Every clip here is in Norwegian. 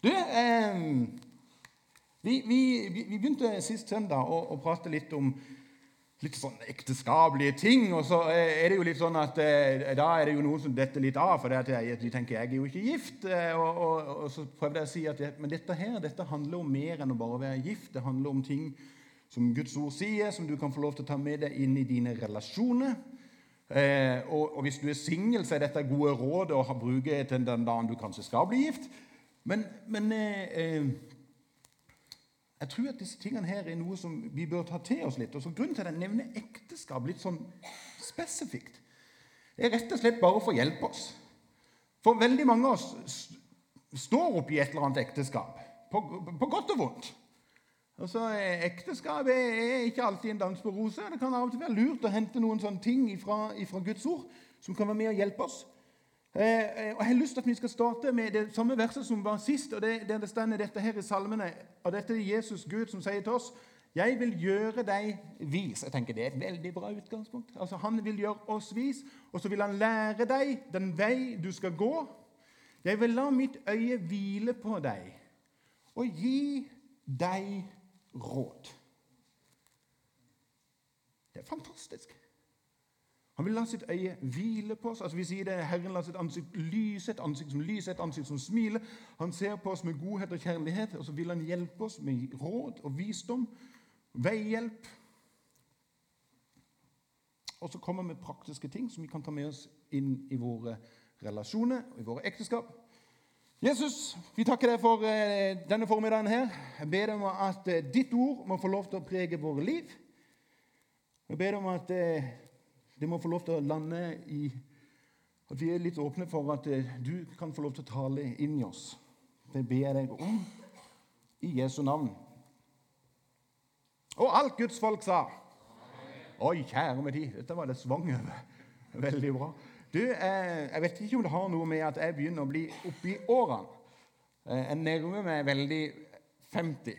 Du, eh, vi, vi, vi, begynte sist søndag å, å, prate litt om litt sånn ekteskapelige ting. Og så er det jo litt sånn at eh, da er det jo noen som detter litt av, for de tenker jeg er jo ikke gift. Eh, og, og, og, så prøvde jeg å si at men dette her dette handler om mer enn å bare være gift. Det handler om ting som Guds ord sier, som du kan få lov til å ta med deg inn i dine relasjoner. Eh, og, og, hvis du er singel, så er dette gode råd å bruke til den dagen du kanskje skal bli gift. Men, men eh, eh, jeg tror at disse tingene her er noe som vi bør ta til oss litt. Og så Grunnen til at jeg nevner ekteskap litt sånn spesifikt, er rett og slett bare for å hjelpe oss. For veldig mange av oss står oppi et eller annet ekteskap, på, på godt og vondt. Altså, Ekteskap er ikke alltid en dans på roser. Det kan av og til være lurt å hente noen sånne ting fra Guds ord som kan være med å hjelpe oss. Eh, eh, og Jeg har lyst til at vi skal starte med det samme verset som var sist. og det, det står dette her i salmene. og Dette er Jesus Gud som sier til oss jeg vil gjøre deg vis. Jeg tenker Det er et veldig bra utgangspunkt. Altså Han vil gjøre oss vis, og så vil han lære deg den vei du skal gå. Jeg vil la mitt øye hvile på deg og gi deg råd. Det er fantastisk. Han vil la sitt øye hvile på oss. Altså Vi sier det, Herren lar sitt ansikt lyse, et ansikt som lyser, et ansikt som smiler. Han ser på oss med godhet og kjærlighet, og så vil han hjelpe oss med råd og visdom, veihjelp. Og så kommer vi med praktiske ting som vi kan ta med oss inn i våre relasjoner og i våre ekteskap. Jesus, vi takker deg for eh, denne formiddagen her. Jeg ber deg om at eh, ditt ord må få lov til å prege våre liv. Jeg ber deg om at eh, det må få lov til å lande i at vi er litt åpne for at eh, du kan få lov til å tale inn i oss. Det ber jeg deg om i Jesu navn. Og alt Guds folk sa. Oi, kjære med tid, dette var det svang over. Veldig bra. Du, eh, Jeg vet ikke om det har noe med at jeg begynner å bli oppi årene. Eh, jeg nærmer meg veldig 50.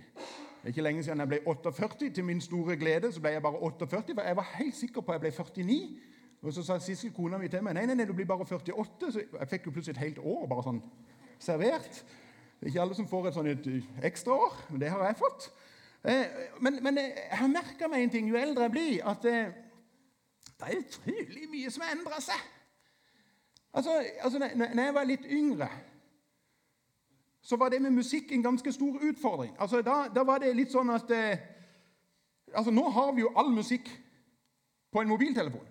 Det er ikke lenge siden jeg ble 48. Til min store glede så ble jeg bare 48, for jeg var helt sikker på at jeg ble 49. Og Så sa Sissel, kona mi, til meg nei, nei, nei, du blir bare 48. Så jeg fikk jo plutselig et helt år bare sånn servert. Det er ikke alle som får et sånn et ekstra år, men det har jeg fått. Eh, men, men, eh, jeg har merka meg en ting jo eldre jeg blir, at det, det er utrolig mye som har endra seg. Altså, altså, når jeg var litt yngre så var det med musikk en ganske stor utfordring. Altså, da, da var det litt sånn at eh, altså, Nå har vi jo all musikk på en mobiltelefon.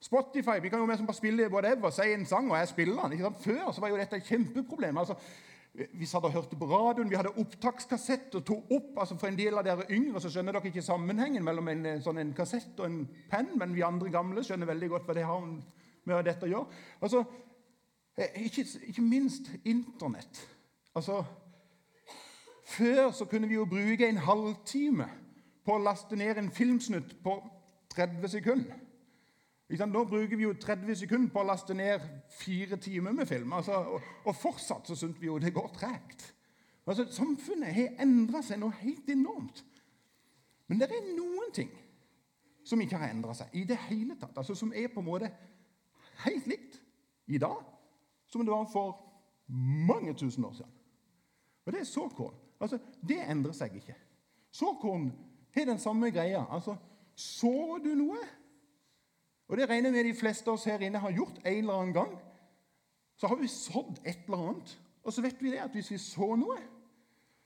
Spotify Vi kan jo bare spille whatever, si en sang, og jeg spiller den. Ikke sant? Før så var jo dette et kjempeproblem. Altså, vi og hørte på radioen, vi hadde opptakskassett og tok opp. altså For en del av dere yngre så skjønner dere ikke sammenhengen mellom en, sånn en kassett og en penn, men vi andre gamle skjønner veldig godt hva det har med dette å gjøre. Altså, eh, ikke, ikke minst Internett. Altså, Før så kunne vi jo bruke en halvtime på å laste ned en filmsnutt på 30 sekunder. Nå bruker vi jo 30 sekunder på å laste ned fire timer med film. Altså, og, og, fortsatt så syns vi jo det går tregt. Altså, samfunnet har endra seg noe helt enormt. Men det er noen ting som ikke har endra seg i det hele tatt. Altså, som er på en måte helt likt i dag som det var for mange tusen år siden. Og det er såkorn. Altså, Det endrer seg ikke. Såkorn har den samme greia. Altså, Sår du noe? Og det regner jeg med de fleste av oss her inne har gjort en eller annen gang. Så har vi sådd et eller annet. Og så vet vi det at hvis vi sår noe,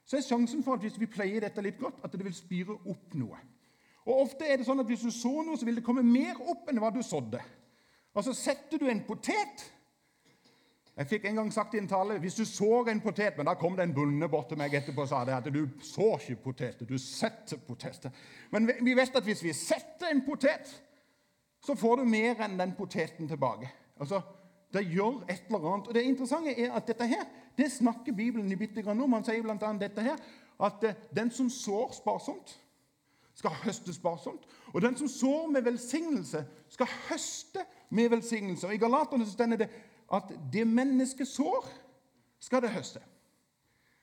så er sjansen for at hvis vi pleier dette litt godt, at det vil spire opp noe. Og Ofte er det sånn at hvis du sår noe, så vil det komme mer opp enn hva du sådde. Altså Setter du en potet jeg fikk en gang sagt i en tale hvis du sår en potet Men da kom det en bonde bort til meg etterpå og sa det, at du sår ikke poteter, du setter poteter. Men vi vet at hvis vi setter en potet, så får du mer enn den poteten tilbake. Altså, Det gjør et eller annet. Og Det interessante er at dette her, det snakker Bibelen i bitte grann om. Han sier bl.a. dette her, at eh, den som sår sparsomt, skal høste sparsomt. Og den som sår med velsignelse, skal høste med velsignelse. Og I Galaterne så stender det at det mennesket sår, skal det høste.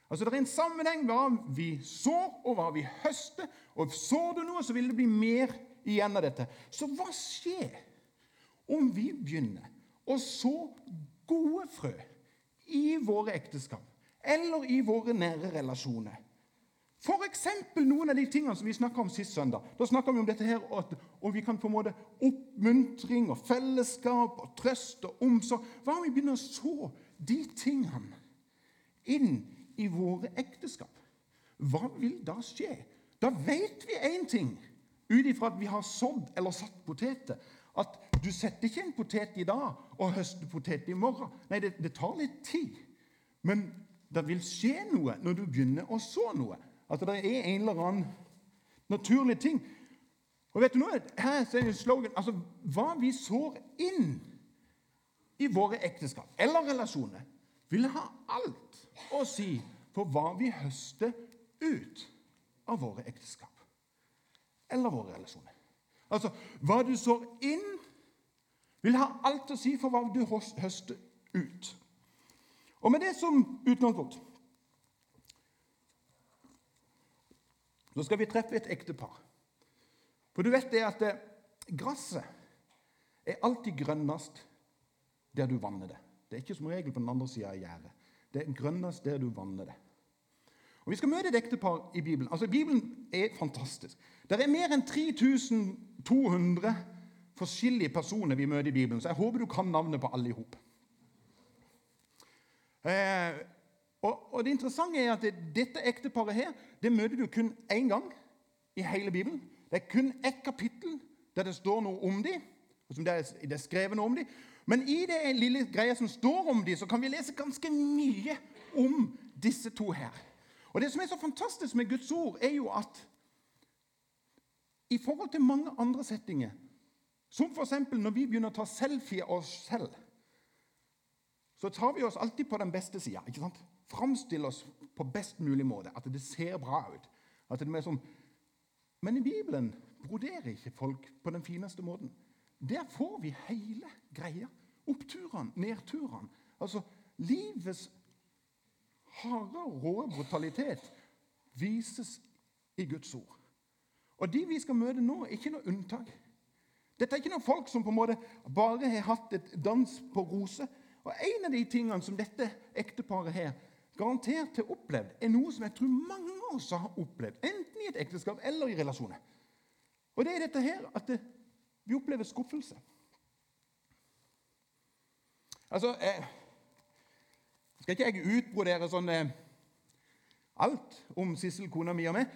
Altså Det er en sammenheng hva vi sår, og hva vi høster. Og Sår du noe, så vil det bli mer igjen av dette. Så hva skjer om vi begynner å så gode frø i våre ekteskap? eller i våre nære relasjoner. F.eks. noen av de tingene som vi snakka om sist søndag. Da snakka vi om dette her, og, og vi kan på en måte oppmuntring og fellesskap og trøst og omsorg. Hva om vi begynner å så de tingene inn i våre ekteskap? Hva vil da skje? Da vet vi én ting ut ifra at vi har sådd eller satt poteter. At du setter ikke en potet i dag og høster potet i morgen. Nei, det, det tar litt tid. Men det vil skje noe når du begynner å så noe. At det er en eller annen naturlig ting. Og vet du noe? Her er slogan altså, Hva vi sår inn i våre ekteskap eller relasjoner, vil ha alt å si for hva vi høster ut av våre ekteskap eller våre relasjoner. Altså, hva du sår inn, vil ha alt å si for hva du høster ut. Og med det som utgangspunkt så skal vi treffe et ektepar. For du vet det at det, gresset er alltid grønnest der du vanner det. Det er ikke som regel på den andre sida av gjerdet. Det er grønnest der du vanner det. Og Vi skal møte et ektepar i Bibelen. Altså, Bibelen er fantastisk. Det er mer enn 3200 forskjellige personer vi møter i Bibelen, så jeg håper du kan navnet på alle i hop. Eh, og, og, det interessante er at det, dette ekteparet her, det møter du kun én gang i hele Bibelen. Det er kun ett kapittel der det står noe om dem, som det er, det er skrevet noe om dem. Men i det lille greia som står om dem, så kan vi lese ganske mye om disse to her. Og Det som er så fantastisk med Guds ord, er jo at i forhold til mange andre settinger, som f.eks. når vi begynner å ta selfie av oss selv, så tar vi oss alltid på den beste sida. Framstiller oss på best mulig måte. At det ser bra ut. At det er som, Men i Bibelen broderer ikke folk på den fineste måten. Der får vi hele greia. Oppturene, nedturene. Altså livets harde og rå brutalitet vises i Guds ord. Og de vi skal møte nå, er ikke noe unntak. Dette er ikke noen folk som på en måte bare har hatt et dans på roser. Og En av de tingene som dette ekteparet her garantert har opplevd, er noe som jeg tror mange av oss har opplevd, enten i et ekteskap eller i relasjoner. Og det er dette her at det, vi opplever skuffelse. Altså eh, Skal ikke jeg utbrodere sånn eh, alt om Sissel, kona mi og meg?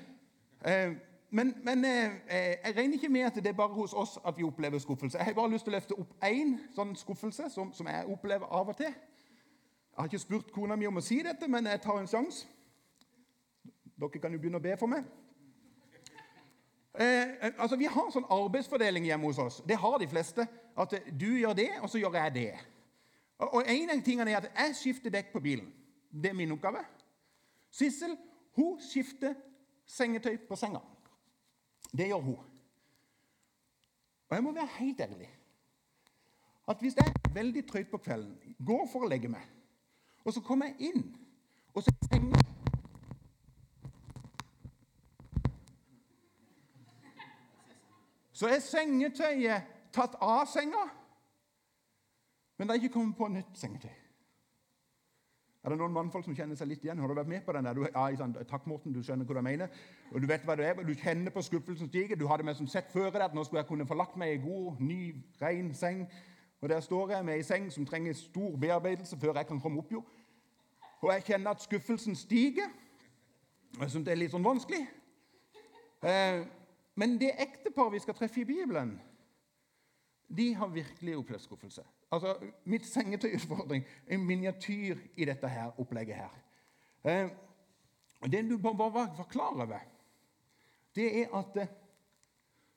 Eh, men, men eh, eh, jeg regner ikke med at det er bare hos oss at vi opplever skuffelse. Jeg har bare lyst til å løfte opp én sånn skuffelse som, som, jeg opplever av og til. Jeg har ikke spurt kona mi om å si dette, men jeg tar en sjanse. Dere kan jo begynne å be for meg. Eh, eh altså, Vi har sånn arbeidsfordeling hjemme hos oss. Det har de fleste. At du gjør det, og så gjør jeg det. Og, og En av tingene er at jeg skifter dekk på bilen. Det er min oppgave. Sissel hun skifter sengetøy på senga. Det gjør hun. Og jeg må være helt ærlig at hvis jeg er veldig trøtt på kvelden, går for å legge meg, og så kommer jeg inn, og så henger Så er sengetøyet tatt av senga, men det er ikke kommet på nytt sengetøy. Er det noen mannfolk som kjenner seg litt igjen? Har du vært med på den der? Du, ja, sånn, takk, Morten, du skjønner hva jeg mener. Og Du vet hva det er, du kjenner på skuffelsen stige. Du hadde meg som sett før deg at nå skulle jeg kunne få lagt meg i god, ny, ren seng. Og der står jeg med ei seng som trenger stor bearbeidelse før jeg kan komme opp. jo. Og jeg kjenner at skuffelsen stiger. Jeg syns det er litt sånn vanskelig. Eh, men det ekteparet vi skal treffe i Bibelen, de har virkelig opplevd skuffelse. Altså, Mitt sengetøyutfordring er en miniatyr i dette her opplegget her. Eh, det du bare må være klar over, det er at eh,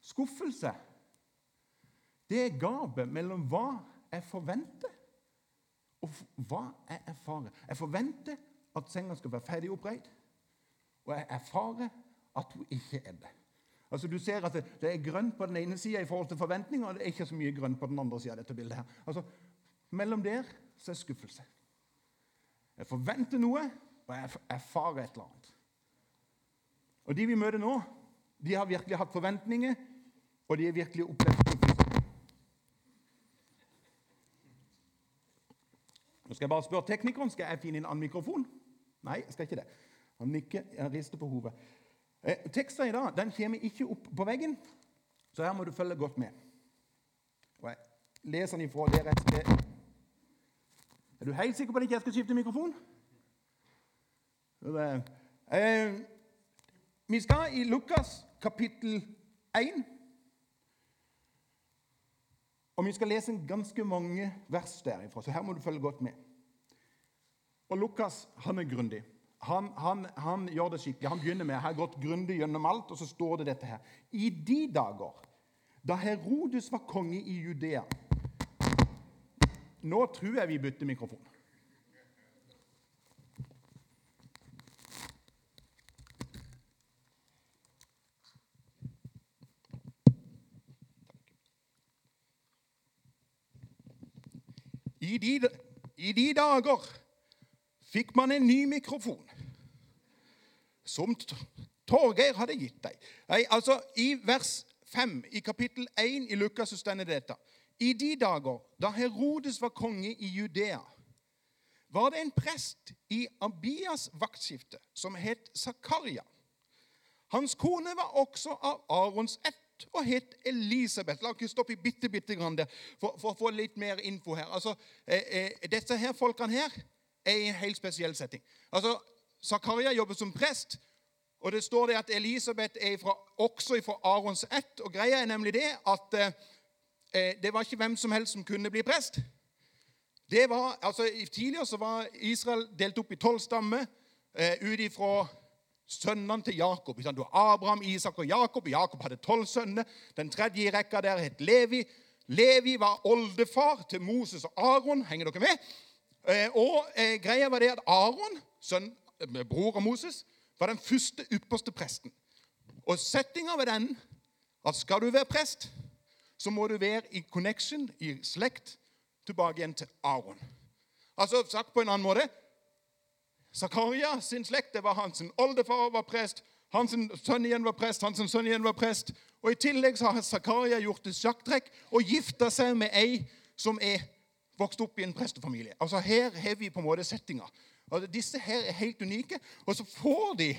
skuffelse det er gapet mellom hva jeg forventer, og hva jeg erfarer. Jeg forventer at senga skal være ferdig oppreid, og jeg erfarer at hun ikke er det. Altså Du ser at det, er grønt på den ene sida i forhold til forventninger, og det er ikke så mye grønt på den andre sida av dette bildet. her. Altså, Mellom der så er skuffelse. Jeg forventer noe, og jeg erfarer et eller annet. Og De vi møter nå, de har virkelig hatt forventninger, og de har virkelig opplevd skuffelse. Nå skal jeg bare spørre teknikeren skal jeg finne en annen mikrofon. Nei, jeg skal ikke det. Han nikker, han rister på hodet. Eh, teksten i dag den kommer ikke opp på veggen, så her må du følge godt med. Og jeg leser den ifra dere skal Er du helt sikker på at jeg ikke skal skifte mikrofon? Eh, vi skal i Lukas kapittel 1. Og vi skal lese ganske mange vers derifra, så her må du følge godt med. Og Lukas han er grundig. Han, han, han, gjør det skikkelig. Han begynner med, jeg har gått grundig gjennom alt, og så står det dette her. I de dager da Herodes var konge i Judea Nå tror jeg vi bytter mikrofon. I de, I de dager fikk man en ny mikrofon som Torgeir hadde gitt deg. Nei, altså, I vers 5 i kapittel 1 i Lukas så står dette. I de dager da Herodes var konge i Judea, var det en prest i Abias vaktskifte som het Zakaria. Hans kone var også av Arons ett og het Elisabeth. La oss stoppe bitte, bitte grann der for, for, å få litt mer info her. Altså, eh, eh, Disse her folkene her er i en helt spesiell setting. Altså, Zakaria jobber som prest, og det står det at Elisabeth er ifra, også fra Arons ett. og Greia er nemlig det at eh, eh, det var ikke hvem som helst som kunne bli prest. Det var, altså Tidligere så var Israel delt opp i tolv stammer eh, ut ifra sønnene til Jakob. Du har Abraham, Isak og Jakob. Jakob hadde tolv sønner. Den tredje i rekka der het Levi. Levi var oldefar til Moses og Aron. Henger dere med? Eh, og eh, greia var det at Aron, sønn, bror av Moses, var den første ypperste presten. Og settinga ved den at skal du være prest, så må du være i connection, i slekt, tilbake igjen til Aron. Altså sagt på en annen måte Zakaria sin slekt det var hans oldefar var prest, hans sønn igjen var prest, hans sønn igjen var prest. Og I tillegg så har Zakaria gjort et sjakktrekk og gifta seg med ei som er vokst opp i en prestefamilie. Altså Her har vi på en måte settinga. Altså, disse her er helt unike. Og så får de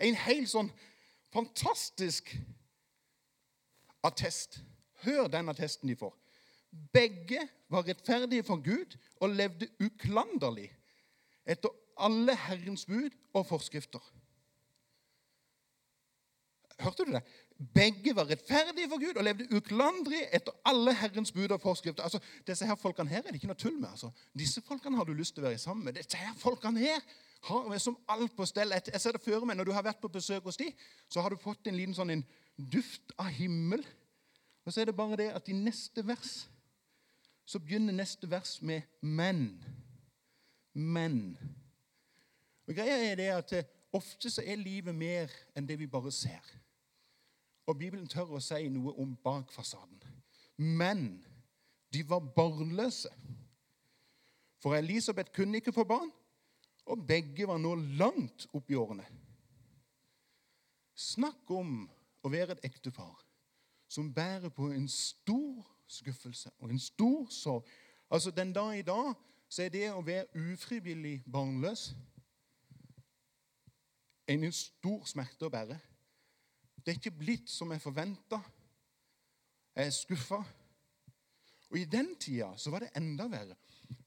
en helt sånn fantastisk attest. Hør den attesten de får. Begge var rettferdige for Gud og levde uklanderlig etter alle Herrens bud og forskrifter. Hørte du det? Begge var rettferdige for Gud og levde uklandrig etter alle Herrens bud og forskrifter. Altså, disse her folkene her er det ikke noe tull med. altså. Disse folkene har du lyst til å være sammen med. Disse her folkene her har vi som alt på stell. Jeg ser det før meg, Når du har vært på besøk hos dem, så har du fått en liten sånn en duft av himmel. Og så er det bare det at i neste vers så begynner neste vers med 'men'. Men. Og greia er det at eh, Ofte så er livet mer enn det vi bare ser. Og Bibelen tør å si noe om bak fasaden. Men de var barnløse. For Elisabeth kunne ikke få barn, og begge var nå langt opp i årene. Snakk om å være et ektepar som bærer på en stor skuffelse og en stor sorg. Altså, Den dag i dag så er det å være ufrivillig barnløs en stor smerte å bære. Det er ikke blitt som jeg forventa. Jeg er skuffa. Og i den tida så var det enda verre.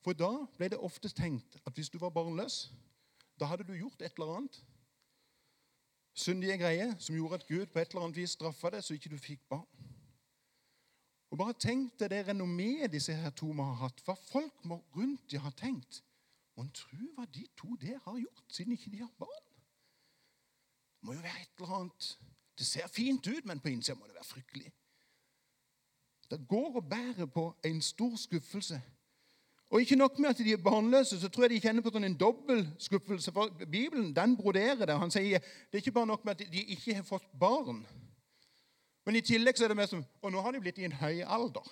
For da ble det oftest tenkt at hvis du var barnløs, da hadde du gjort et eller annet syndige greier som gjorde at Gud på et eller annet vis straffa deg så ikke du fikk barn. Og Bare tenk deg det renommeet disse her to må ha hatt. Hva folk må rundt de har tenkt. Mon tru hva de to der har gjort, siden ikke de har barn? Det må jo være et eller annet det ser fint ut, men på innsida må det være fryktelig. Det går og bærer på en stor skuffelse. Og ikke nok med at de er barnløse, så tror jeg de kjenner på sånn en dobbel skuffelse. For Bibelen den broderer det. Han sier det er ikke bare nok med at de ikke har fått barn. Men i tillegg så er det mer som Og nå har de blitt i en høy alder.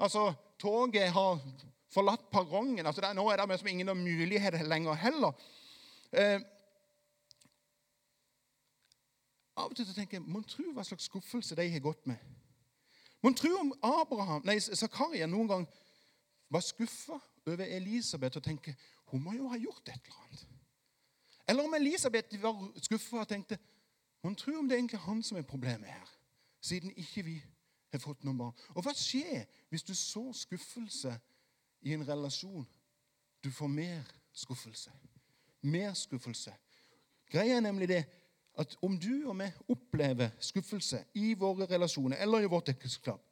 Altså, Toget har forlatt perrongen. Altså, nå er det mer som ingen mulighet lenger heller. Eh, av og til tenker jeg Mon tro hva slags skuffelse de har gått med. Mon tro om Abraham, nei, Zakaria noen gang var skuffa over Elisabeth og tenker hun må jo ha gjort et eller annet. Eller om Elisabeth var skuffa og tenkte Hun tro om det er egentlig han som er problemet her, siden ikke vi har fått noen barn. Og hva skjer hvis du så skuffelse i en relasjon? Du får mer skuffelse. Mer skuffelse. Greia er nemlig det at om du og vi opplever skuffelse i våre relasjoner eller i vårt ekteskap,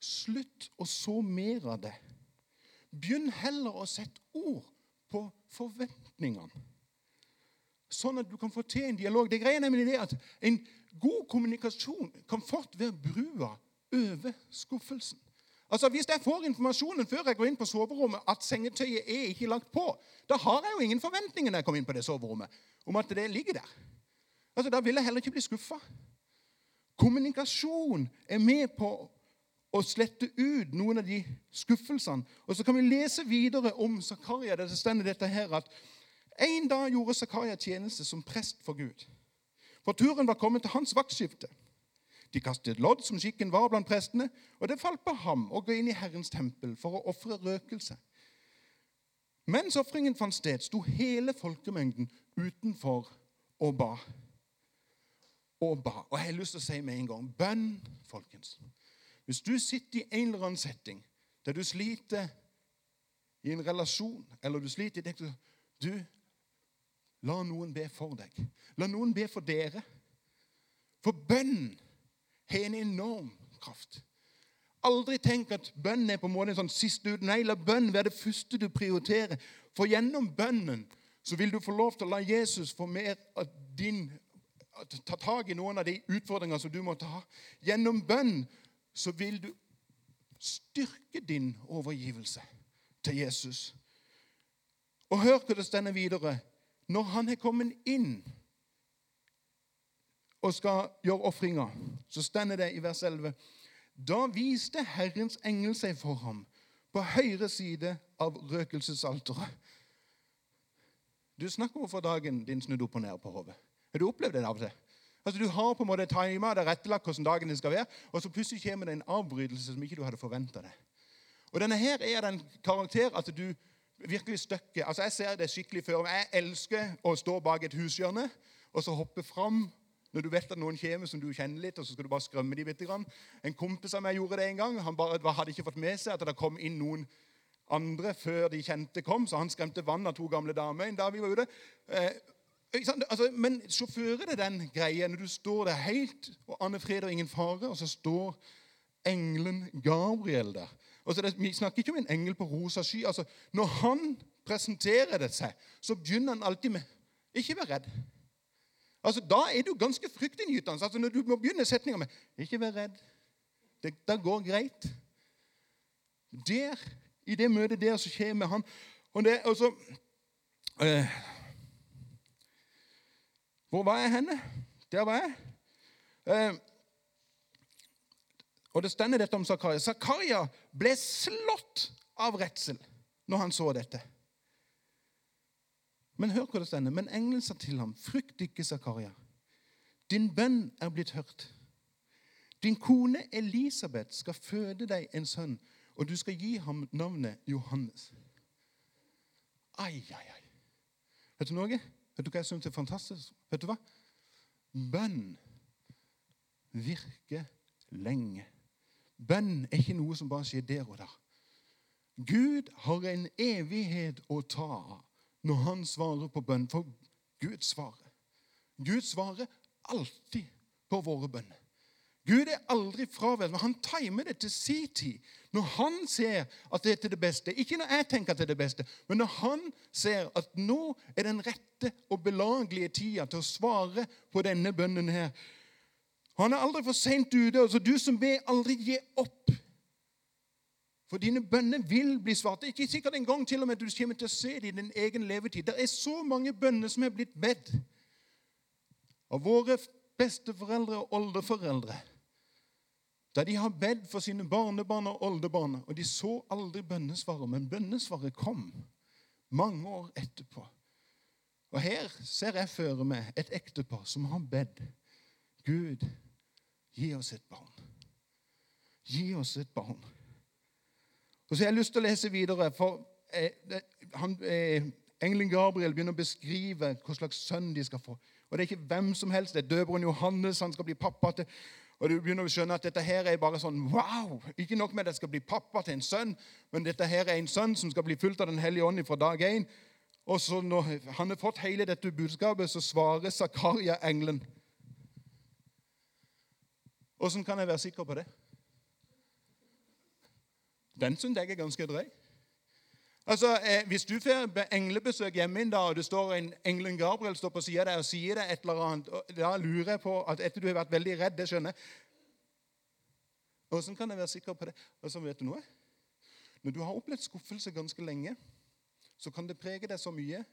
slutt å så mer av det. Begynn heller å sette ord på forventningene. Sånn at du kan få til en dialog. Det greia nemlig det at En god kommunikasjon kan fort være brua over skuffelsen. Altså Hvis jeg får informasjonen før jeg går inn på soverommet at sengetøyet er ikke lagt på, da har jeg jo ingen forventninger når jeg kommer inn på det soverommet om at det ligger der. Altså Da vil jeg heller ikke bli skuffa. Kommunikasjon er med på å slette ut noen av de skuffelsene. Og Så kan vi lese videre om Zakaria. Det står dette her at en dag gjorde Zakaria tjeneste som prest for Gud. For turen var kommet til hans vaktskifte. De kastet lodd som skikken var blant prestene, og det falt på ham å gå inn i Herrens tempel for å ofre røkelse. Mens ofringen fant sted, sto hele folkemengden utenfor og ba. Og ba. Og jeg har lyst til å si med en gang bønn, folkens. Hvis du sitter i en eller annen setting der du sliter i en relasjon, eller du sliter i det Du, la noen be for deg. La noen be for dere. For bønn har en enorm kraft. Aldri tenk at bønn er på en måte en sånn siste ut. Nei, la bønn være det første du prioriterer. For gjennom bønnen så vil du få lov til å la Jesus få mer av din Ta tak i noen av de utfordringene som du måtte ha. Gjennom bønn så vil du styrke din overgivelse til Jesus. Og hør hva det stender videre. Når han har kommet inn og skal gjøre ofringa, så stender det i vers 11 Da viste Herrens engel seg for ham på høyre side av røkelsesalteret. Du snakker overfor dagen din snudd opp og ned på hodet. Har du opplevd det av og til? Altså, Du har på en måte tima det rettelagt hvordan dagen din skal være, og så plutselig kommer det en avbrytelse som ikke du hadde forventa deg. Og denne her er den karakter at du virkelig støkker. Altså, Jeg ser det skikkelig før. Jeg elsker å stå bak et hushjørne og så hoppe fram når du vet at noen kommer som du kjenner litt, og så skal du bare skrømme dem litt. En kompis av meg gjorde det en gang. Han bare hadde ikke fått med seg at det kom inn noen andre før de kjente kom, så han skremte vann av to gamle damer da vi var ute. Eh, altså, men sjåfører det den greia når du står der helt, og Anne Fred og ingen fare, og så står engelen Gabriel der. Det, vi snakker ikke om en engel på rosa sky. altså Når han presenterer det seg, så begynner han alltid med 'Ikke vær redd'. Altså, Da er du ganske fryktinngytende. Altså, når du må begynne setninga med 'Ikke vær redd'. Det, det går greit. Der, I det møtet der så kommer han og det, altså, så, øh, Hvor var jeg henne? Der var jeg. Eh, og det stender dette om Zakaria. Zakaria ble slått av redsel når han så dette. Men hør hva det stender. Men engelen sa til ham, frykt ikke, Zakaria. Din bønn er blitt hørt. Din kone Elisabeth skal føde deg en sønn, og du skal gi ham navnet Johannes. Ai, ai, ai. Vet du noe? Vet du hva jeg syns er fantastisk? Vet du hva? Bønn virker lenge. Bønn er ikke noe som bare skjer der og da. Gud har en evighet å ta når han svarer på bønn. For Gud svarer. Gud svarer alltid på våre bønner. Gud er aldri fraværende. Han timer det til sin tid. Når han ser at det er til det beste. Ikke når jeg tenker at det er det beste, men når han ser at nå er den rette og belagelige tida til å svare på denne bønnen her. Han er aldri for seint ute. altså Du som ber, aldri gi opp. For dine bønner vil bli svart. Det er ikke sikkert en gang til og med du kommer til å se det i din egen levetid. Det er så mange bønner som er blitt bedt av våre besteforeldre og oldeforeldre. Da de har bedt for sine barnebarn og oldebarn, og de så aldri bønnesvaret, men bønnesvaret kom mange år etterpå. Og her ser jeg føre meg et ektepar som har bedt Gud Gi oss et barn. Gi oss et barn. Og så har jeg lyst til å lese videre, for eh, han, eh, engelen Gabriel begynner å beskrive hva slags sønn de skal få. Og det er ikke hvem som helst. Det er døperen Johannes. Han skal bli pappa til Og du begynner å skjønne at dette her er bare sånn wow! Ikke nok med at jeg skal bli pappa til en sønn, men dette her er en sønn som skal bli fulgt av Den hellige ånd fra dag én. Og så når han har fått hele dette budskapet, så svarer Zakaria engelen. Åssen kan jeg være sikker på det? Den syns jeg er ganske drøy. Altså, eh, Hvis du får englebesøk hjemme en dag, og det står en engelen Gabriel står på sida deg og sier deg et eller annet, da lurer jeg på at etter du har vært veldig redd Det skjønner jeg. Åssen kan jeg være sikker på det? Og så vet du noe? Når du har opplevd skuffelse ganske lenge, så kan det prege deg så mye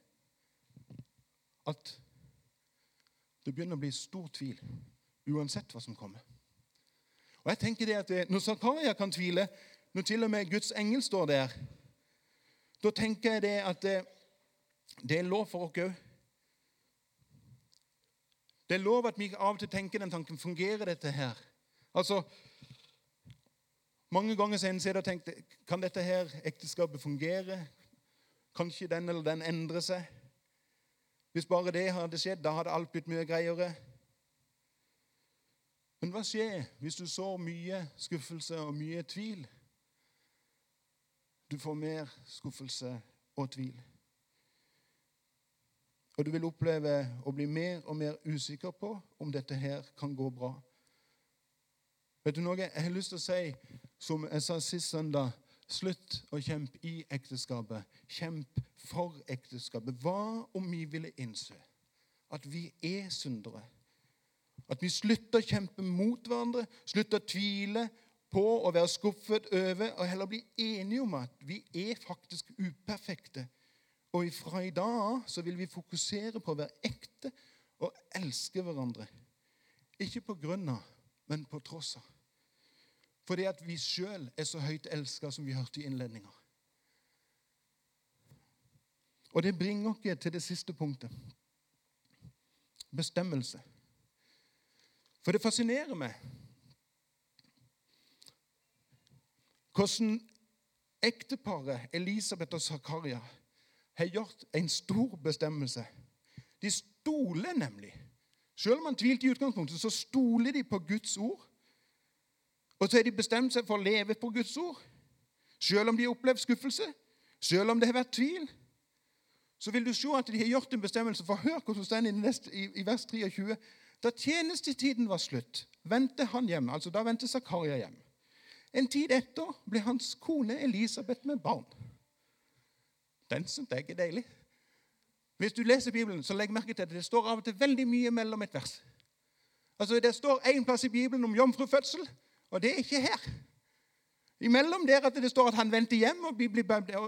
at det begynner å bli stor tvil uansett hva som kommer. Og jeg tenker det at det, Når Zakaria kan tvile, når til og med Guds engel står der, da tenker jeg det at det, det er lov for oss òg. Det er lov at vi av og til tenker den tanken fungerer dette her. Altså, Mange ganger har jeg tenkt kan dette her ekteskapet fungere. Kan ikke den eller den endre seg? Hvis bare det hadde skjedd, da hadde alt blitt mye greiere. Men hva skjer hvis du så mye skuffelse og mye tvil? Du får mer skuffelse og tvil. Og du vil oppleve å bli mer og mer usikker på om dette her kan gå bra. Vet du noe? Jeg har lyst til å si, som jeg sa sist søndag Slutt å kjempe i ekteskapet. Kjemp for ekteskapet. Hva om vi ville innse at vi er syndere? At vi slutter å kjempe mot hverandre, slutter å tvile på å være skuffet over, og heller bli enige om at vi er faktisk uperfekte. Og fra i dag så vil vi fokusere på å være ekte og elske hverandre. Ikke på grunn av, men på tross av. Fordi at vi sjøl er så høyt elska som vi hørte i innledninga. Og det bringer oss til det siste punktet bestemmelse. For det fascinerer meg hvordan ekteparet Elisabeth og Zakaria har gjort en stor bestemmelse. De stoler nemlig. Selv om man tvilte i utgangspunktet, så stoler de på Guds ord. Og så har de bestemt seg for å leve på Guds ord. Selv om de har opplevd skuffelse, selv om det har vært tvil. Så vil du se at de har gjort en bestemmelse. For hør hvordan det står i, i vers 23. Da tjenestetiden var slutt, vendte han hjem. Altså Da vendte Zakaria hjem. En tid etter ble hans kone Elisabeth med barn. Den syns jeg er deilig. Hvis du leser Bibelen, så legg merke til at det står av og til veldig mye mellom et vers. Altså Det står én plass i Bibelen om jomfrufødsel, og det er ikke her. Imellom der at det står at han vendte hjem og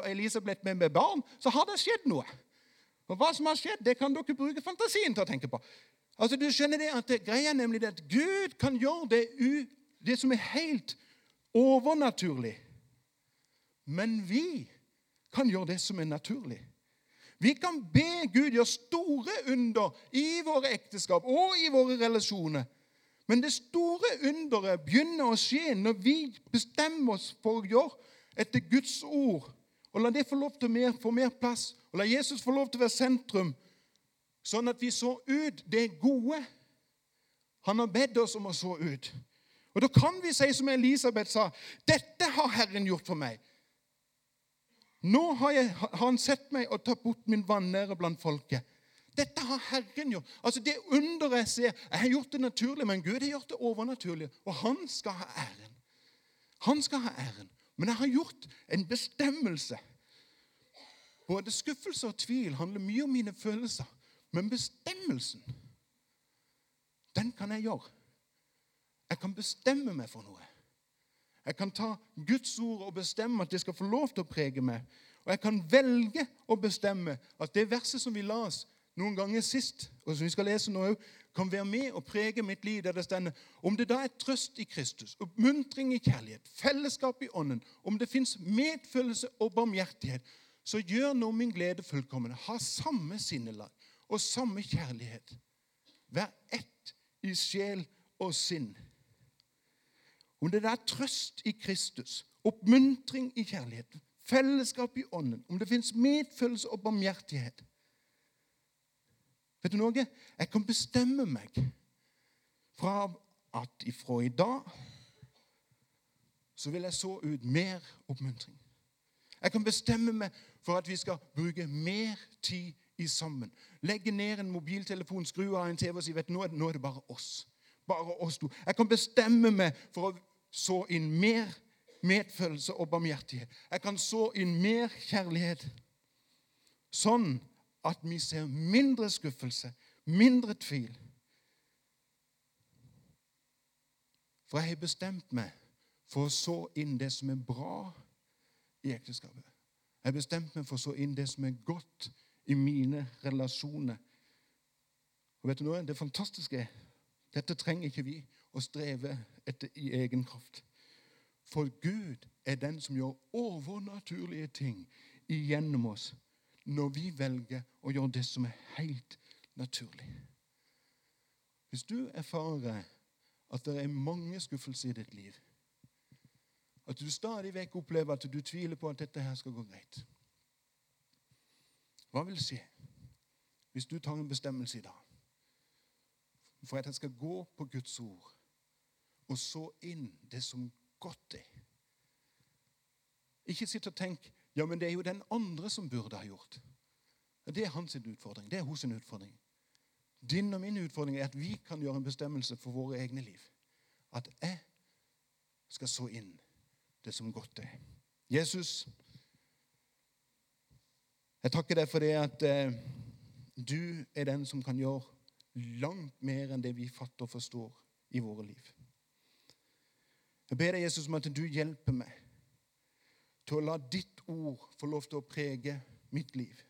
Elisabeth ble med barn, så har det skjedd noe. Og Hva som har skjedd, det kan dere bruke fantasien til å tenke på. Altså, du skjønner det at Greia er nemlig at Gud kan gjøre det, det som er helt overnaturlig. Men vi kan gjøre det som er naturlig. Vi kan be Gud gjøre store under i våre ekteskap og i våre relasjoner. Men det store underet begynner å skje når vi bestemmer oss for å gjøre etter Guds ord. Og la det få lov til å få mer plass, og la Jesus få lov til å være sentrum, sånn at vi så ut det gode han har bedt oss om å så ut. Og Da kan vi si som Elisabeth sa, 'Dette har Herren gjort for meg.' Nå har, jeg, har han sett meg og tatt bort min vanære blant folket. Dette har Herren gjort. Altså Det underet jeg ser Jeg har gjort det naturlig, men Gud har gjort det overnaturlig. Og han skal ha æren. Han skal ha æren. Men jeg har gjort en bestemmelse. Både skuffelse og tvil handler mye om mine følelser. Men bestemmelsen, den kan jeg gjøre. Jeg kan bestemme meg for noe. Jeg kan ta Guds ord og bestemme at det skal få lov til å prege meg. Og jeg kan velge å bestemme at det verset som vi las noen ganger sist, og som vi skal lese nå kan være med og prege mitt liv. der det stender, Om det da er trøst i Kristus, oppmuntring i kjærlighet, fellesskap i ånden, om det fins medfølelse og barmhjertighet, så gjør nå min glede fullkommen. Ha samme sinnelag og samme kjærlighet. Vær ett i sjel og sinn. Om det er trøst i Kristus, oppmuntring i kjærligheten, fellesskap i ånden, om det fins medfølelse og barmhjertighet Vet du noe? Jeg kan bestemme meg fra at ifra i dag så vil jeg så ut mer oppmuntring. Jeg kan bestemme meg for at vi skal bruke mer tid i sammen. Legge ned en mobiltelefon, skru av en TV og si vet nå er det, nå er det bare oss. Bare oss to. Jeg kan bestemme meg for å så inn mer medfølelse og barmhjertighet. Jeg kan så inn mer kjærlighet. Sånn at vi ser mindre skuffelse, mindre tvil. For jeg har bestemt meg for å så inn det som er bra i ekteskapet. Jeg har bestemt meg for å så inn det som er godt i mine relasjoner. Og vet du noe? Det fantastiske er dette trenger ikke vi å streve etter i egen kraft. For Gud er den som gjør overnaturlige ting igjennom oss når vi velger å gjøre det som er helt naturlig. Hvis du erfarer at det er mange skuffelser i ditt liv, at du stadig vekk opplever at du tviler på at dette her skal gå greit Hva vil skje hvis du tar en bestemmelse i dag for at jeg skal gå på Guds ord og så inn det som godt er? Ikke sitt og tenk ja, men det er jo den andre som burde ha gjort. Det er hans utfordring. Det er hos utfordring. Din og min utfordring er at vi kan gjøre en bestemmelse for våre egne liv. At jeg skal så inn det som godt er. Jesus, jeg takker deg for det at eh, du er den som kan gjøre langt mer enn det vi fatter og forstår i våre liv. Jeg ber deg, Jesus, om at du hjelper meg til å la ditt ord få lov til å prege mitt liv.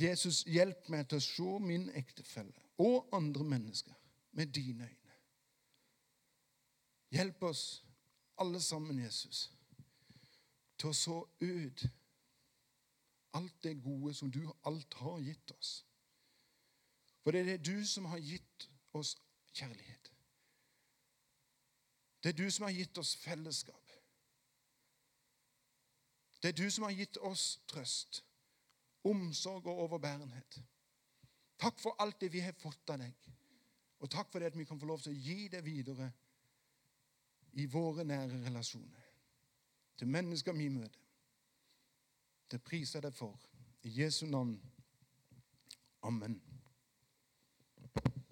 Jesus, hjelp meg til å se min ektefelle og andre mennesker med dine øyne. Hjelp oss alle sammen, Jesus, til å så ut alt det gode som du alt har gitt oss. For det er det du som har gitt oss kjærlighet. Det er du som har gitt oss fellesskap. Det er du som har gitt oss trøst, omsorg og overbærenhet. Takk for alt det vi har fått av deg, og takk for det at vi kan få lov til å gi det videre i våre nære relasjoner. Til mennesker vi møter. Det priser jeg deg for. I Jesu navn. Amen.